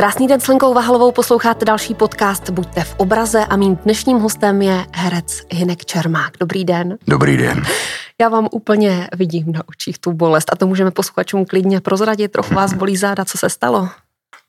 Krásný den s Lenkou Vahalovou posloucháte další podcast Buďte v obraze a mým dnešním hostem je herec Hinek Čermák. Dobrý den. Dobrý den. Já vám úplně vidím na očích tu bolest a to můžeme posluchačům klidně prozradit. Trochu vás bolí záda, co se stalo?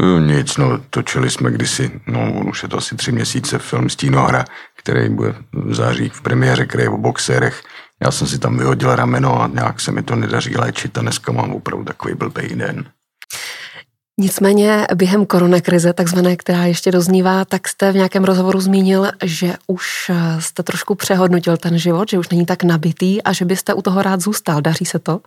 No, nic, no, točili jsme kdysi, no, už je to asi tři měsíce, film Stínohra, který bude v září v premiéře, který je o boxerech. Já jsem si tam vyhodil rameno a nějak se mi to nedaří léčit a dneska mám opravdu takový blbý den. Nicméně během koronakrize, takzvané, která ještě doznívá, tak jste v nějakém rozhovoru zmínil, že už jste trošku přehodnotil ten život, že už není tak nabitý a že byste u toho rád zůstal. Daří se to?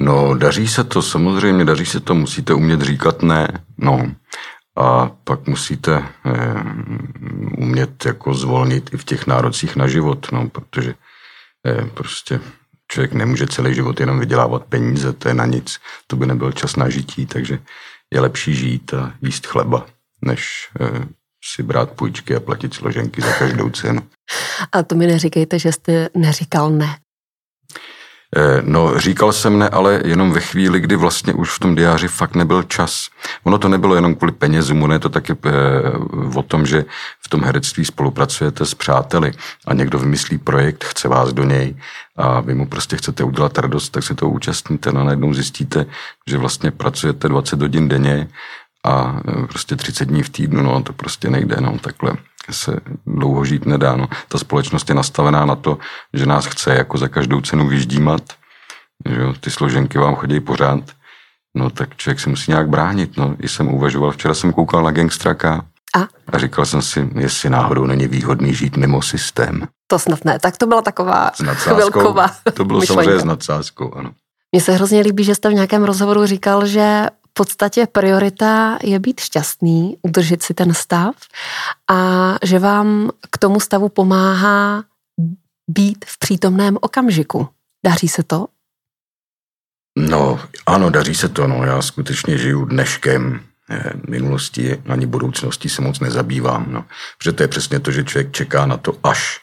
No, daří se to, samozřejmě, daří se to, musíte umět říkat ne, no. A pak musíte eh, umět jako zvolnit i v těch nárocích na život, no, protože eh, prostě člověk nemůže celý život jenom vydělávat peníze, to je na nic, to by nebyl čas na žití, takže je lepší žít a jíst chleba, než eh, si brát půjčky a platit složenky za každou cenu. A to mi neříkejte, že jste neříkal ne. Eh, no, říkal jsem ne, ale jenom ve chvíli, kdy vlastně už v tom diáři fakt nebyl čas. Ono to nebylo jenom kvůli penězům, ono je to taky eh, o tom, že v tom herectví spolupracujete s přáteli a někdo vymyslí projekt, chce vás do něj a vy mu prostě chcete udělat radost, tak se toho účastníte no a najednou zjistíte, že vlastně pracujete 20 hodin denně a eh, prostě 30 dní v týdnu, no to prostě nejde, no takhle se dlouho žít nedá. No. Ta společnost je nastavená na to, že nás chce jako za každou cenu vyždímat, že jo, ty složenky vám chodí pořád, no tak člověk se musí nějak bránit. No. I jsem uvažoval, včera jsem koukal na Gangstraka a? a říkal jsem si, jestli náhodou není výhodný žít mimo systém. To snad ne, tak to byla taková chvilková To bylo myšlenka. samozřejmě s nadsázkou, ano. Mně se hrozně líbí, že jste v nějakém rozhovoru říkal, že podstatě priorita je být šťastný, udržet si ten stav a že vám k tomu stavu pomáhá být v přítomném okamžiku. Daří se to? No, ano, daří se to. No. Já skutečně žiju dneškem, eh, minulosti ani budoucnosti se moc nezabývám. No. Protože to je přesně to, že člověk čeká na to až,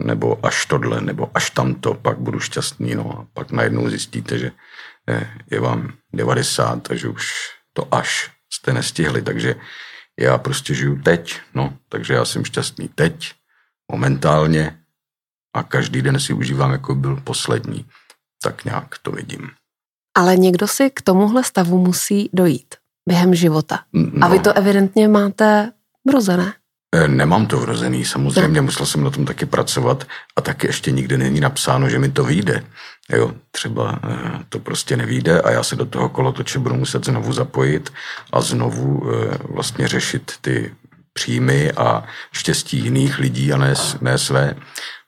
nebo až tohle, nebo až tamto, pak budu šťastný. No. A pak najednou zjistíte, že je vám 90, takže už to až jste nestihli, takže já prostě žiju teď, no, takže já jsem šťastný teď, momentálně a každý den si užívám, jako byl poslední. Tak nějak to vidím. Ale někdo si k tomuhle stavu musí dojít během života. No. A vy no. to evidentně máte vrozené. E, nemám to vrozený, samozřejmě musel jsem na tom taky pracovat a taky ještě nikdy není napsáno, že mi to vyjde. Jo, třeba e, to prostě nevíde a já se do toho kolotoče budu muset znovu zapojit a znovu e, vlastně řešit ty příjmy a štěstí jiných lidí a ne, ne své.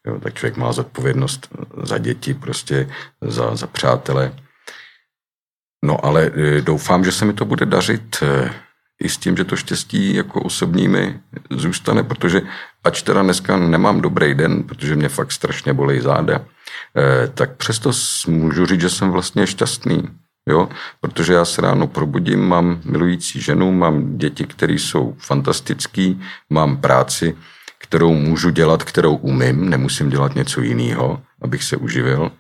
Jo, tak člověk má zodpovědnost za děti, prostě za, za přátele. No ale doufám, že se mi to bude dařit i s tím, že to štěstí jako osobními zůstane, protože ač teda dneska nemám dobrý den, protože mě fakt strašně bolí záda, eh, tak přesto můžu říct, že jsem vlastně šťastný. Jo? Protože já se ráno probudím, mám milující ženu, mám děti, které jsou fantastický, mám práci, kterou můžu dělat, kterou umím, nemusím dělat něco jiného, abych se uživil.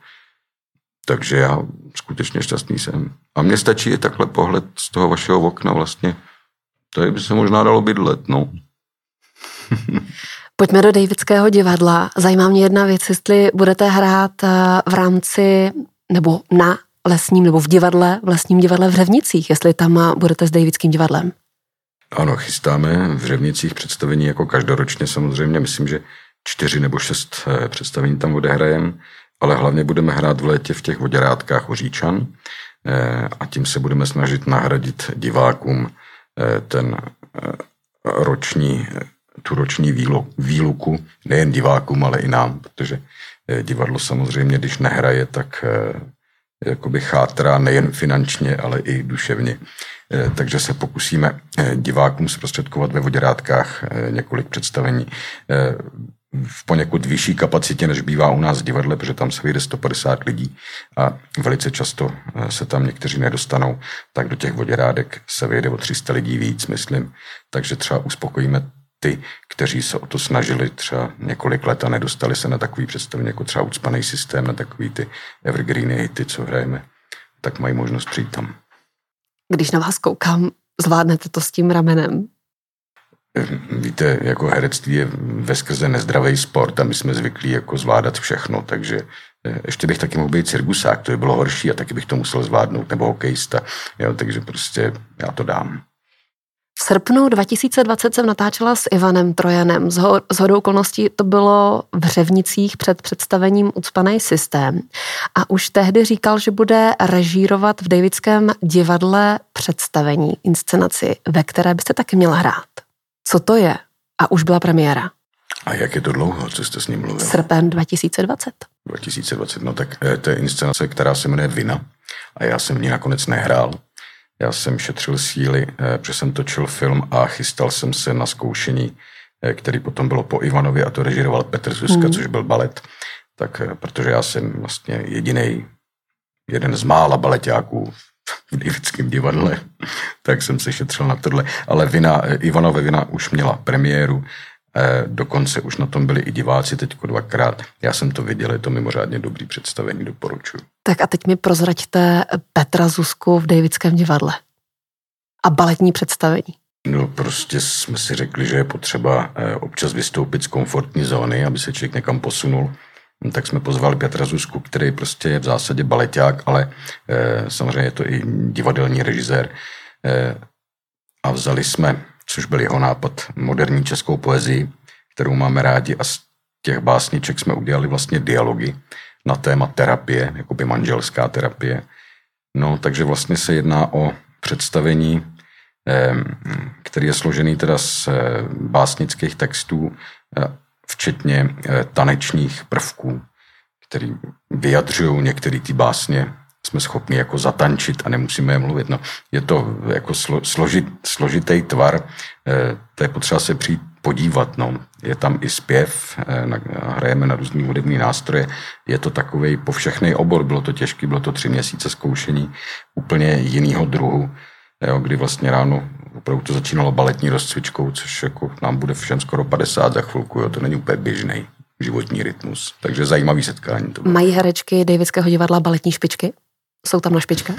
Takže já skutečně šťastný jsem. A mně stačí i takhle pohled z toho vašeho okna vlastně Tady by se možná dalo bydlet, no. Pojďme do Davidského divadla. Zajímá mě jedna věc, jestli budete hrát eh, v rámci nebo na lesním nebo v divadle, v lesním divadle v Řevnicích, jestli tam budete s Davidským divadlem. Ano, chystáme v Řevnicích představení jako každoročně samozřejmě. Myslím, že čtyři nebo šest eh, představení tam odehrajeme, ale hlavně budeme hrát v létě v těch voděrátkách u Říčan eh, a tím se budeme snažit nahradit divákům Eh, ten eh, roční, tu roční výluku nejen divákům, ale i nám, protože eh, divadlo samozřejmě, když nehraje, tak jakoby chátrá nejen finančně, ale i duševně. Takže se pokusíme divákům zprostředkovat ve voděrátkách několik představení v poněkud vyšší kapacitě, než bývá u nás v divadle, protože tam se vyjde 150 lidí a velice často eh, se tam někteří nedostanou, tak do těch voděrádek se vyjde o 300 lidí víc, myslím. Takže třeba uspokojíme ty, kteří se o to snažili třeba několik let a nedostali se na takový představení, jako třeba ucpaný systém, na takový ty evergreeny hity, co hrajeme, tak mají možnost přijít tam. Když na vás koukám, zvládnete to s tím ramenem? Víte, jako herectví je ve skrze nezdravý sport a my jsme zvyklí jako zvládat všechno, takže eh, ještě bych taky mohl být cirkusák, to by bylo horší a taky bych to musel zvládnout, nebo hokejista, jo, takže prostě já to dám. Srpnu 2020 jsem natáčela s Ivanem Trojanem. Z, ho, z hodou okolností to bylo v Řevnicích před představením Ucpanej systém. A už tehdy říkal, že bude režírovat v Davidském divadle představení, inscenaci, ve které byste taky měla hrát. Co to je? A už byla premiéra. A jak je to dlouho, co jste s ním mluvil? Srpen 2020. 2020, no tak eh, to je inscenace, která se jmenuje Vina. A já jsem v ní nakonec nehrál. Já jsem šetřil síly, eh, protože jsem točil film a chystal jsem se na zkoušení, eh, který potom bylo po Ivanovi a to režiroval Petr Zuzka, mm. což byl balet. Tak protože já jsem vlastně jediný, jeden z mála baletáků v Davidském divadle, tak jsem se šetřil na tohle. Ale vina, Ivanové vina už měla premiéru, eh, dokonce už na tom byli i diváci teď dvakrát. Já jsem to viděl, je to mimořádně dobrý představení, doporučuji. Tak a teď mi prozraďte Petra Zuzku v Davidském divadle. A baletní představení. No prostě jsme si řekli, že je potřeba eh, občas vystoupit z komfortní zóny, aby se člověk někam posunul. No, tak jsme pozvali Petra Zuzku, který prostě je v zásadě baleták, ale e, samozřejmě je to i divadelní režisér. A vzali jsme, což byl jeho nápad, moderní českou poezii, kterou máme rádi a z těch básniček jsme udělali vlastně dialogy na téma terapie, jako by manželská terapie. No, takže vlastně se jedná o představení, který je složený teda z básnických textů včetně eh, tanečních prvků, který vyjadřují některé ty básně, jsme schopni jako zatančit a nemusíme je mluvit. No, je to jako slo, složit, složitý tvar, eh, to je potřeba se přijít podívat. No. Je tam i zpěv, eh, hrajeme na různý hudební nástroje. Je to takový povšechný obor, bylo to těžké, bylo to tři měsíce zkoušení úplně jiného druhu, jo, kdy vlastně ráno opravdu to začínalo baletní rozcvičkou, což jako nám bude všem skoro 50 za chvilku, jo, to není úplně běžný životní rytmus. Takže zajímavý setkání to bylo. Mají herečky Davidského divadla baletní špičky? Jsou tam na špička?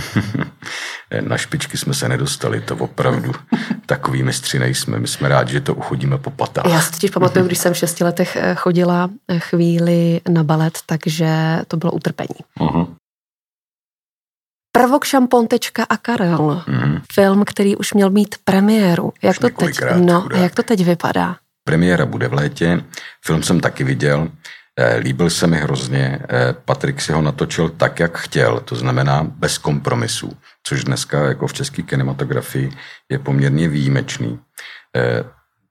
na špičky jsme se nedostali, to opravdu takový mistři nejsme. My jsme rádi, že to uchodíme po patách. Já si totiž pamatuju, když jsem v šesti letech eh, chodila eh, chvíli na balet, takže to bylo utrpení. Uh-huh. Prvok šampontečka a Karel. Mm. Film, který už měl mít premiéru. Jak to, teď, no, jak to teď vypadá? Premiéra bude v létě. Film jsem taky viděl. Eh, líbil se mi hrozně. Eh, Patrik si ho natočil tak, jak chtěl, to znamená bez kompromisů, což dneska jako v české kinematografii je poměrně výjimečný. Eh,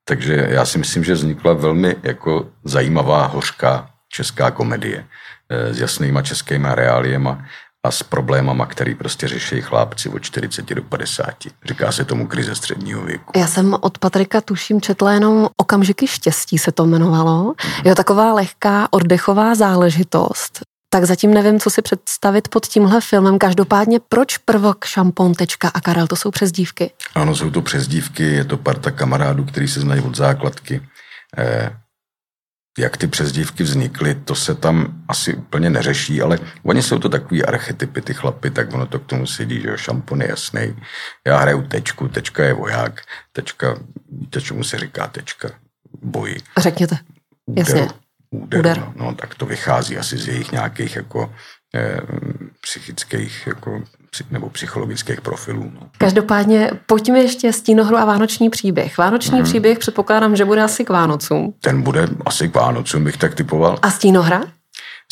takže já si myslím, že vznikla velmi jako zajímavá, hořká česká komedie s jasnýma českýma reáliema a s problémama, který prostě řeší chlápci od 40 do 50. Říká se tomu krize středního věku. Já jsem od Patrika tuším četla jenom Okamžiky štěstí se to jmenovalo. Mm-hmm. Je to taková lehká oddechová záležitost. Tak zatím nevím, co si představit pod tímhle filmem. Každopádně, proč prvok šampontečka a Karel, to jsou přezdívky? Ano, jsou to přezdívky, je to parta kamarádů, který se znají od základky. Eh, jak ty přezdívky vznikly, to se tam asi úplně neřeší, ale oni jsou to takový archetypy, ty chlapy, tak ono to k tomu sedí, že šampon je jasný. Já hraju tečku, tečka je voják, tečka, víte, čemu se říká tečka? Boji. Řekněte, úder, jasně. Úder, úder. No, no, tak to vychází asi z jejich nějakých jako eh, psychických jako nebo psychologických profilů. No. Každopádně pojďme ještě stínohru a vánoční příběh. Vánoční hmm. příběh předpokládám, že bude asi k Vánocům. Ten bude asi k Vánocům, bych tak typoval. A stínohra?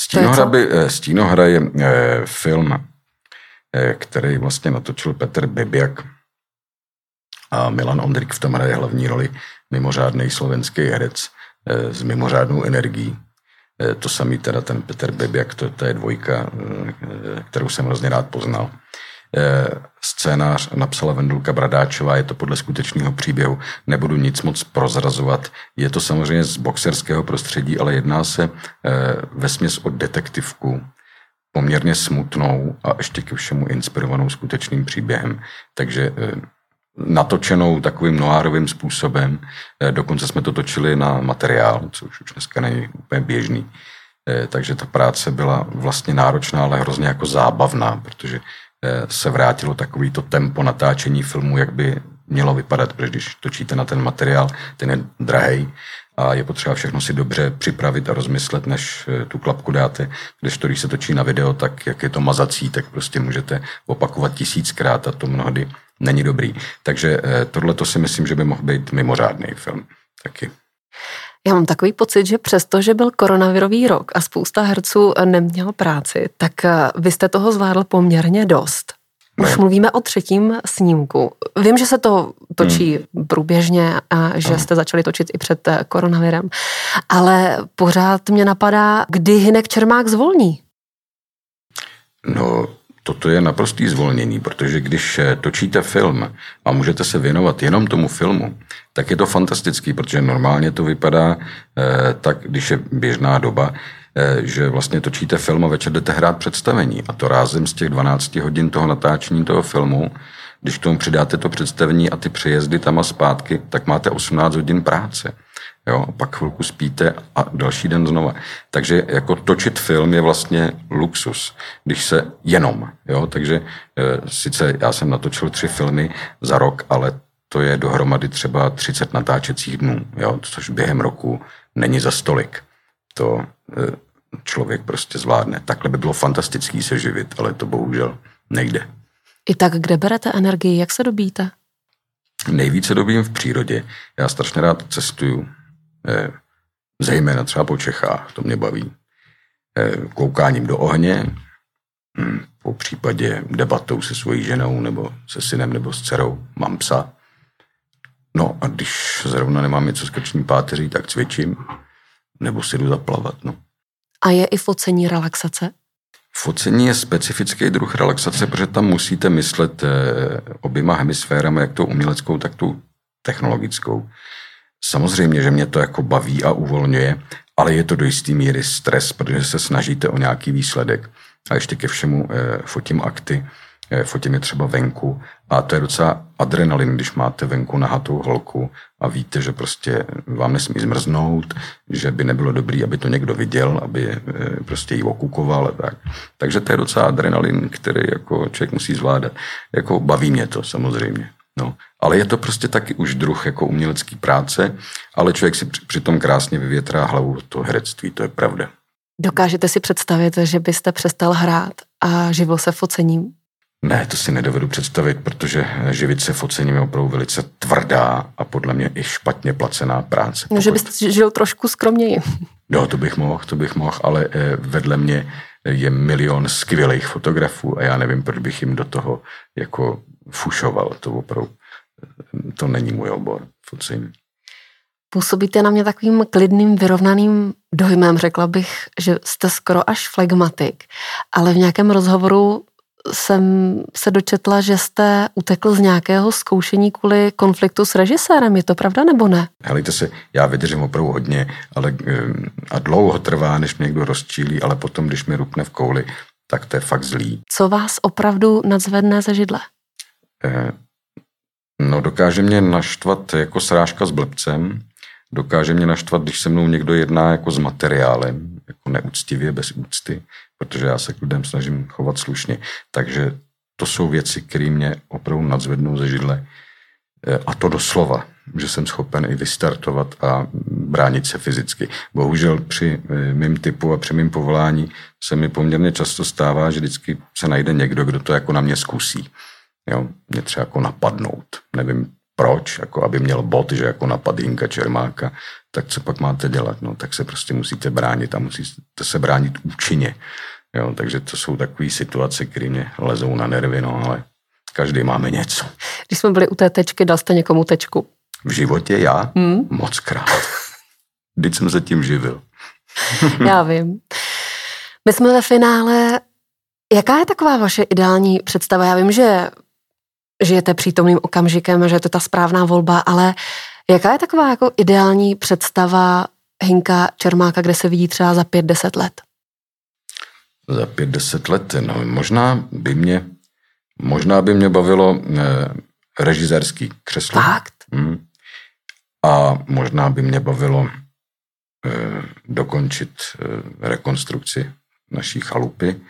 Stínohra, by, eh, stínohra je e, film, e, který vlastně natočil Petr Bibiak a Milan Ondrik v tom hraje hlavní roli, mimořádný slovenský herec e, s mimořádnou energií. Eh, to samý teda ten Petr Bebiak, to, to je dvojka, eh, kterou jsem hrozně rád poznal. Eh, scénář napsala Vendulka Bradáčová, je to podle skutečného příběhu, nebudu nic moc prozrazovat. Je to samozřejmě z boxerského prostředí, ale jedná se ve směs o detektivku, poměrně smutnou a ještě ke všemu inspirovanou skutečným příběhem. Takže natočenou takovým noárovým způsobem. Eh, dokonce jsme to točili na materiál, což už dneska není úplně běžný. Eh, takže ta práce byla vlastně náročná, ale hrozně jako zábavná, protože eh, se vrátilo takový to tempo natáčení filmu, jak by mělo vypadat, protože když točíte na ten materiál, ten je drahý a je potřeba všechno si dobře připravit a rozmyslet, než eh, tu klapku dáte. Když to, když se točí na video, tak jak je to mazací, tak prostě můžete opakovat tisíckrát a to mnohdy není dobrý. Takže eh, tohle to si myslím, že by mohl být mimořádný film taky. Já mám takový pocit, že přesto, že byl koronavirový rok a spousta herců neměl práci, tak eh, vy jste toho zvládl poměrně dost. Už ne. mluvíme o třetím snímku. Vím, že se to točí hmm. průběžně a že jste začali točit i před eh, koronavirem, ale pořád mě napadá, kdy Hinek Čermák zvolní. No, toto je naprostý zvolnění, protože když eh, točíte film a můžete se věnovat jenom tomu filmu, tak je to fantastický, protože normálně to vypadá eh, tak, když je běžná doba, eh, že vlastně točíte film a večer jdete hrát představení. A to rázem z těch 12 hodin toho natáčení toho filmu, když tomu přidáte to představení a ty přejezdy tam a zpátky, tak máte 18 hodin práce. Jo, a pak chvilku spíte a další den znova. Takže jako točit film je vlastně luxus, když se jenom, jo, takže e, sice já jsem natočil tři filmy za rok, ale to je dohromady třeba 30 natáčecích dnů, jo, což během roku není za stolik. To e, člověk prostě zvládne. Takhle by bylo fantastický se živit, ale to bohužel nejde. I tak kde berete energii, jak se dobíte? Nejvíce dobím v přírodě. Já strašně rád cestuju, zejména třeba po Čechách, to mě baví. Eh, koukáním do ohně, hm, po případě debatou se svojí ženou nebo se synem nebo s dcerou, mám psa. No a když zrovna nemám něco s krční páteří, tak cvičím nebo si jdu zaplavat. No. A je i focení relaxace? Focení je specifický druh relaxace, protože tam musíte myslet eh, oběma hemisférama, jak tou uměleckou, tak tou technologickou. Samozřejmě, že mě to jako baví a uvolňuje, ale je to do jistý míry stres, protože se snažíte o nějaký výsledek. A ještě ke všemu eh, fotím akty, eh, fotím je třeba venku a to je docela adrenalin, když máte venku nahatou holku a víte, že prostě vám nesmí zmrznout, že by nebylo dobrý, aby to někdo viděl, aby eh, prostě ji okukoval tak. Takže to je docela adrenalin, který jako člověk musí zvládat. Jako baví mě to samozřejmě. No, ale je to prostě taky už druh jako umělecký práce, ale člověk si přitom krásně vyvětrá hlavu to herectví, to je pravda. Dokážete si představit, že byste přestal hrát a živil se focením? Ne, to si nedovedu představit, protože živit se focením je opravdu velice tvrdá a podle mě i špatně placená práce. No, pokud... že byste žil trošku skromněji. No, to bych mohl, to bych mohl, ale eh, vedle mě je milion skvělých fotografů a já nevím, proč bych jim do toho jako fušoval. To opravdu, to není můj obor, focení. Působíte na mě takovým klidným, vyrovnaným dojmem. Řekla bych, že jste skoro až flegmatik, ale v nějakém rozhovoru jsem se dočetla, že jste utekl z nějakého zkoušení kvůli konfliktu s režisérem. Je to pravda nebo ne? Helejte se, já vydržím opravdu hodně ale, a dlouho trvá, než mě někdo rozčílí, ale potom, když mi rupne v kouli, tak to je fakt zlý. Co vás opravdu nadzvedne ze židle? Eh, no dokáže mě naštvat jako srážka s blbcem, dokáže mě naštvat, když se mnou někdo jedná jako s materiálem, jako neúctivě, bez úcty, protože já se k lidem snažím chovat slušně. Takže to jsou věci, které mě opravdu nadzvednou ze židle. Eh, a to doslova, že jsem schopen i vystartovat a bránit se fyzicky. Bohužel při eh, mým typu a při mým povolání se mi poměrně často stává, že vždycky se najde někdo, kdo to jako na mě zkusí. Jo, mě třeba jako napadnout. Nevím proč, jako aby měl bod, že jako napad Jinka Čermáka, tak co pak máte dělat? No, tak se prostě musíte bránit a musíte se bránit účinně. Jo, takže to jsou takové situace, které mě lezou na nervy, no, ale každý máme něco. Když jsme byli u té tečky, dal jste někomu tečku? V životě já? Hmm? Moc krát. Vždyť jsem se tím živil. já vím. My jsme ve finále. Jaká je taková vaše ideální představa? Já vím, že žijete přítomným okamžikem, že je to ta správná volba, ale jaká je taková jako ideální představa Hinka Čermáka, kde se vidí třeba za pět, deset let? Za pět, deset let, no možná by mě, možná by mě bavilo eh, režisérský křeslo. Fakt? Hmm. A možná by mě bavilo eh, dokončit eh, rekonstrukci naší chalupy,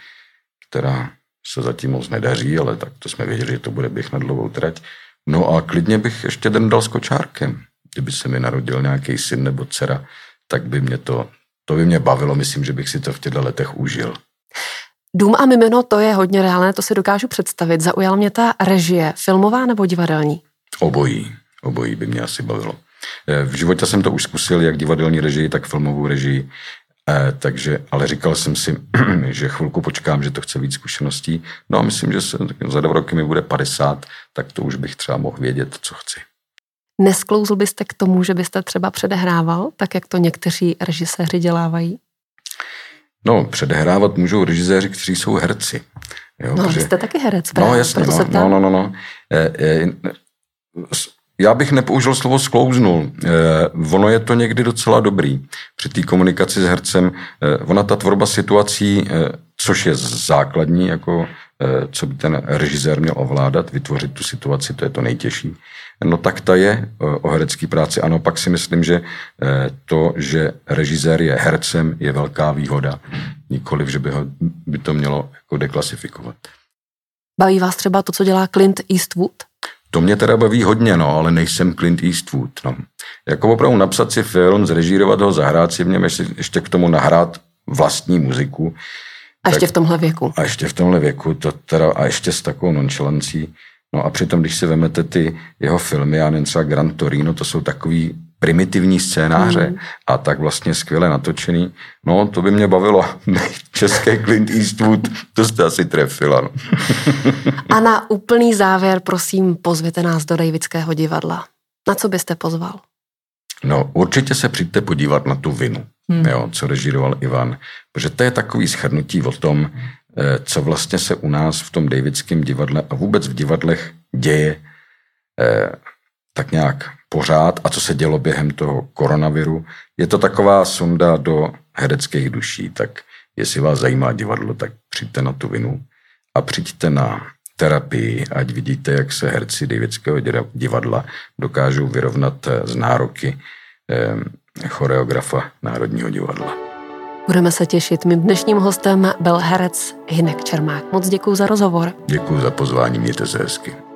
která se zatím moc nedaří, ale tak to jsme věděli, že to bude běh na dlouhou trať. No a klidně bych ještě den dal s kočárkem. Kdyby se mi narodil nějaký syn nebo dcera, tak by mě to, to by mě bavilo. Myslím, že bych si to v těchto letech užil. Dům a mimino, to je hodně reálné, to si dokážu představit. Zaujala mě ta režie, filmová nebo divadelní? Obojí. Obojí by mě asi bavilo. Eh, v životě jsem to už zkusil, jak divadelní režii, tak filmovou režii. Eh, takže, ale říkal jsem si, že chvilku počkám, že to chce víc zkušeností. No a myslím, že se, za dva roky mi bude 50, tak to už bych třeba mohl vědět, co chci. Nesklouzl byste k tomu, že byste třeba předehrával, tak jak to někteří režiséři dělávají? No, předehrávat můžou režiséři, kteří jsou herci. Jo, no, protože... jste taky herec, no, právě, No, jasně, no, no, no, no, no. E, e, já bych nepoužil slovo sklouznul. Eh, ono je to někdy docela dobrý. Při té komunikaci s hercem, eh, ona ta tvorba situací, eh, což je základní, jako eh, co by ten režisér měl ovládat, vytvořit tu situaci, to je to nejtěžší. No tak ta je eh, o herecké práci. Ano, pak si myslím, že eh, to, že režisér je hercem, je velká výhoda. Nikoliv, že by, ho, by to mělo jako deklasifikovat. Baví vás třeba to, co dělá Clint Eastwood? To mě teda baví hodně, no, ale nejsem Clint Eastwood. No. Jako opravdu napsat si film, zrežírovat ho, zahrát si v něm, ještě, ještě k tomu nahrát vlastní muziku. A ještě tak, v tomhle věku. A ještě v tomhle věku, to teda, a ještě s takovou nonchalancí. No a přitom, když si vemete ty jeho filmy, já nevím, třeba Gran Torino, to jsou takový primitivní scénáře mm. a tak vlastně skvěle natočený. No, to by mě bavilo. Český Clint Eastwood, to jste asi trefila. No. a na úplný závěr, prosím, pozvěte nás do Davidského divadla. Na co byste pozval? No, určitě se přijďte podívat na tu vinu, hmm. jo, co režíroval Ivan, protože to je takový schrnutí o tom, eh, co vlastně se u nás v tom Davidském divadle a vůbec v divadlech děje eh, tak nějak pořád a co se dělo během toho koronaviru. Je to taková sonda do hereckých duší, tak jestli vás zajímá divadlo, tak přijďte na tu vinu a přijďte na terapii, ať vidíte, jak se herci Davidského divadla dokážou vyrovnat eh, z nároky eh, choreografa Národního divadla. Budeme se těšit. Mým dnešním hostem byl herec Hinek Čermák. Moc děkuji za rozhovor. Děkuji za pozvání, mějte se hezky.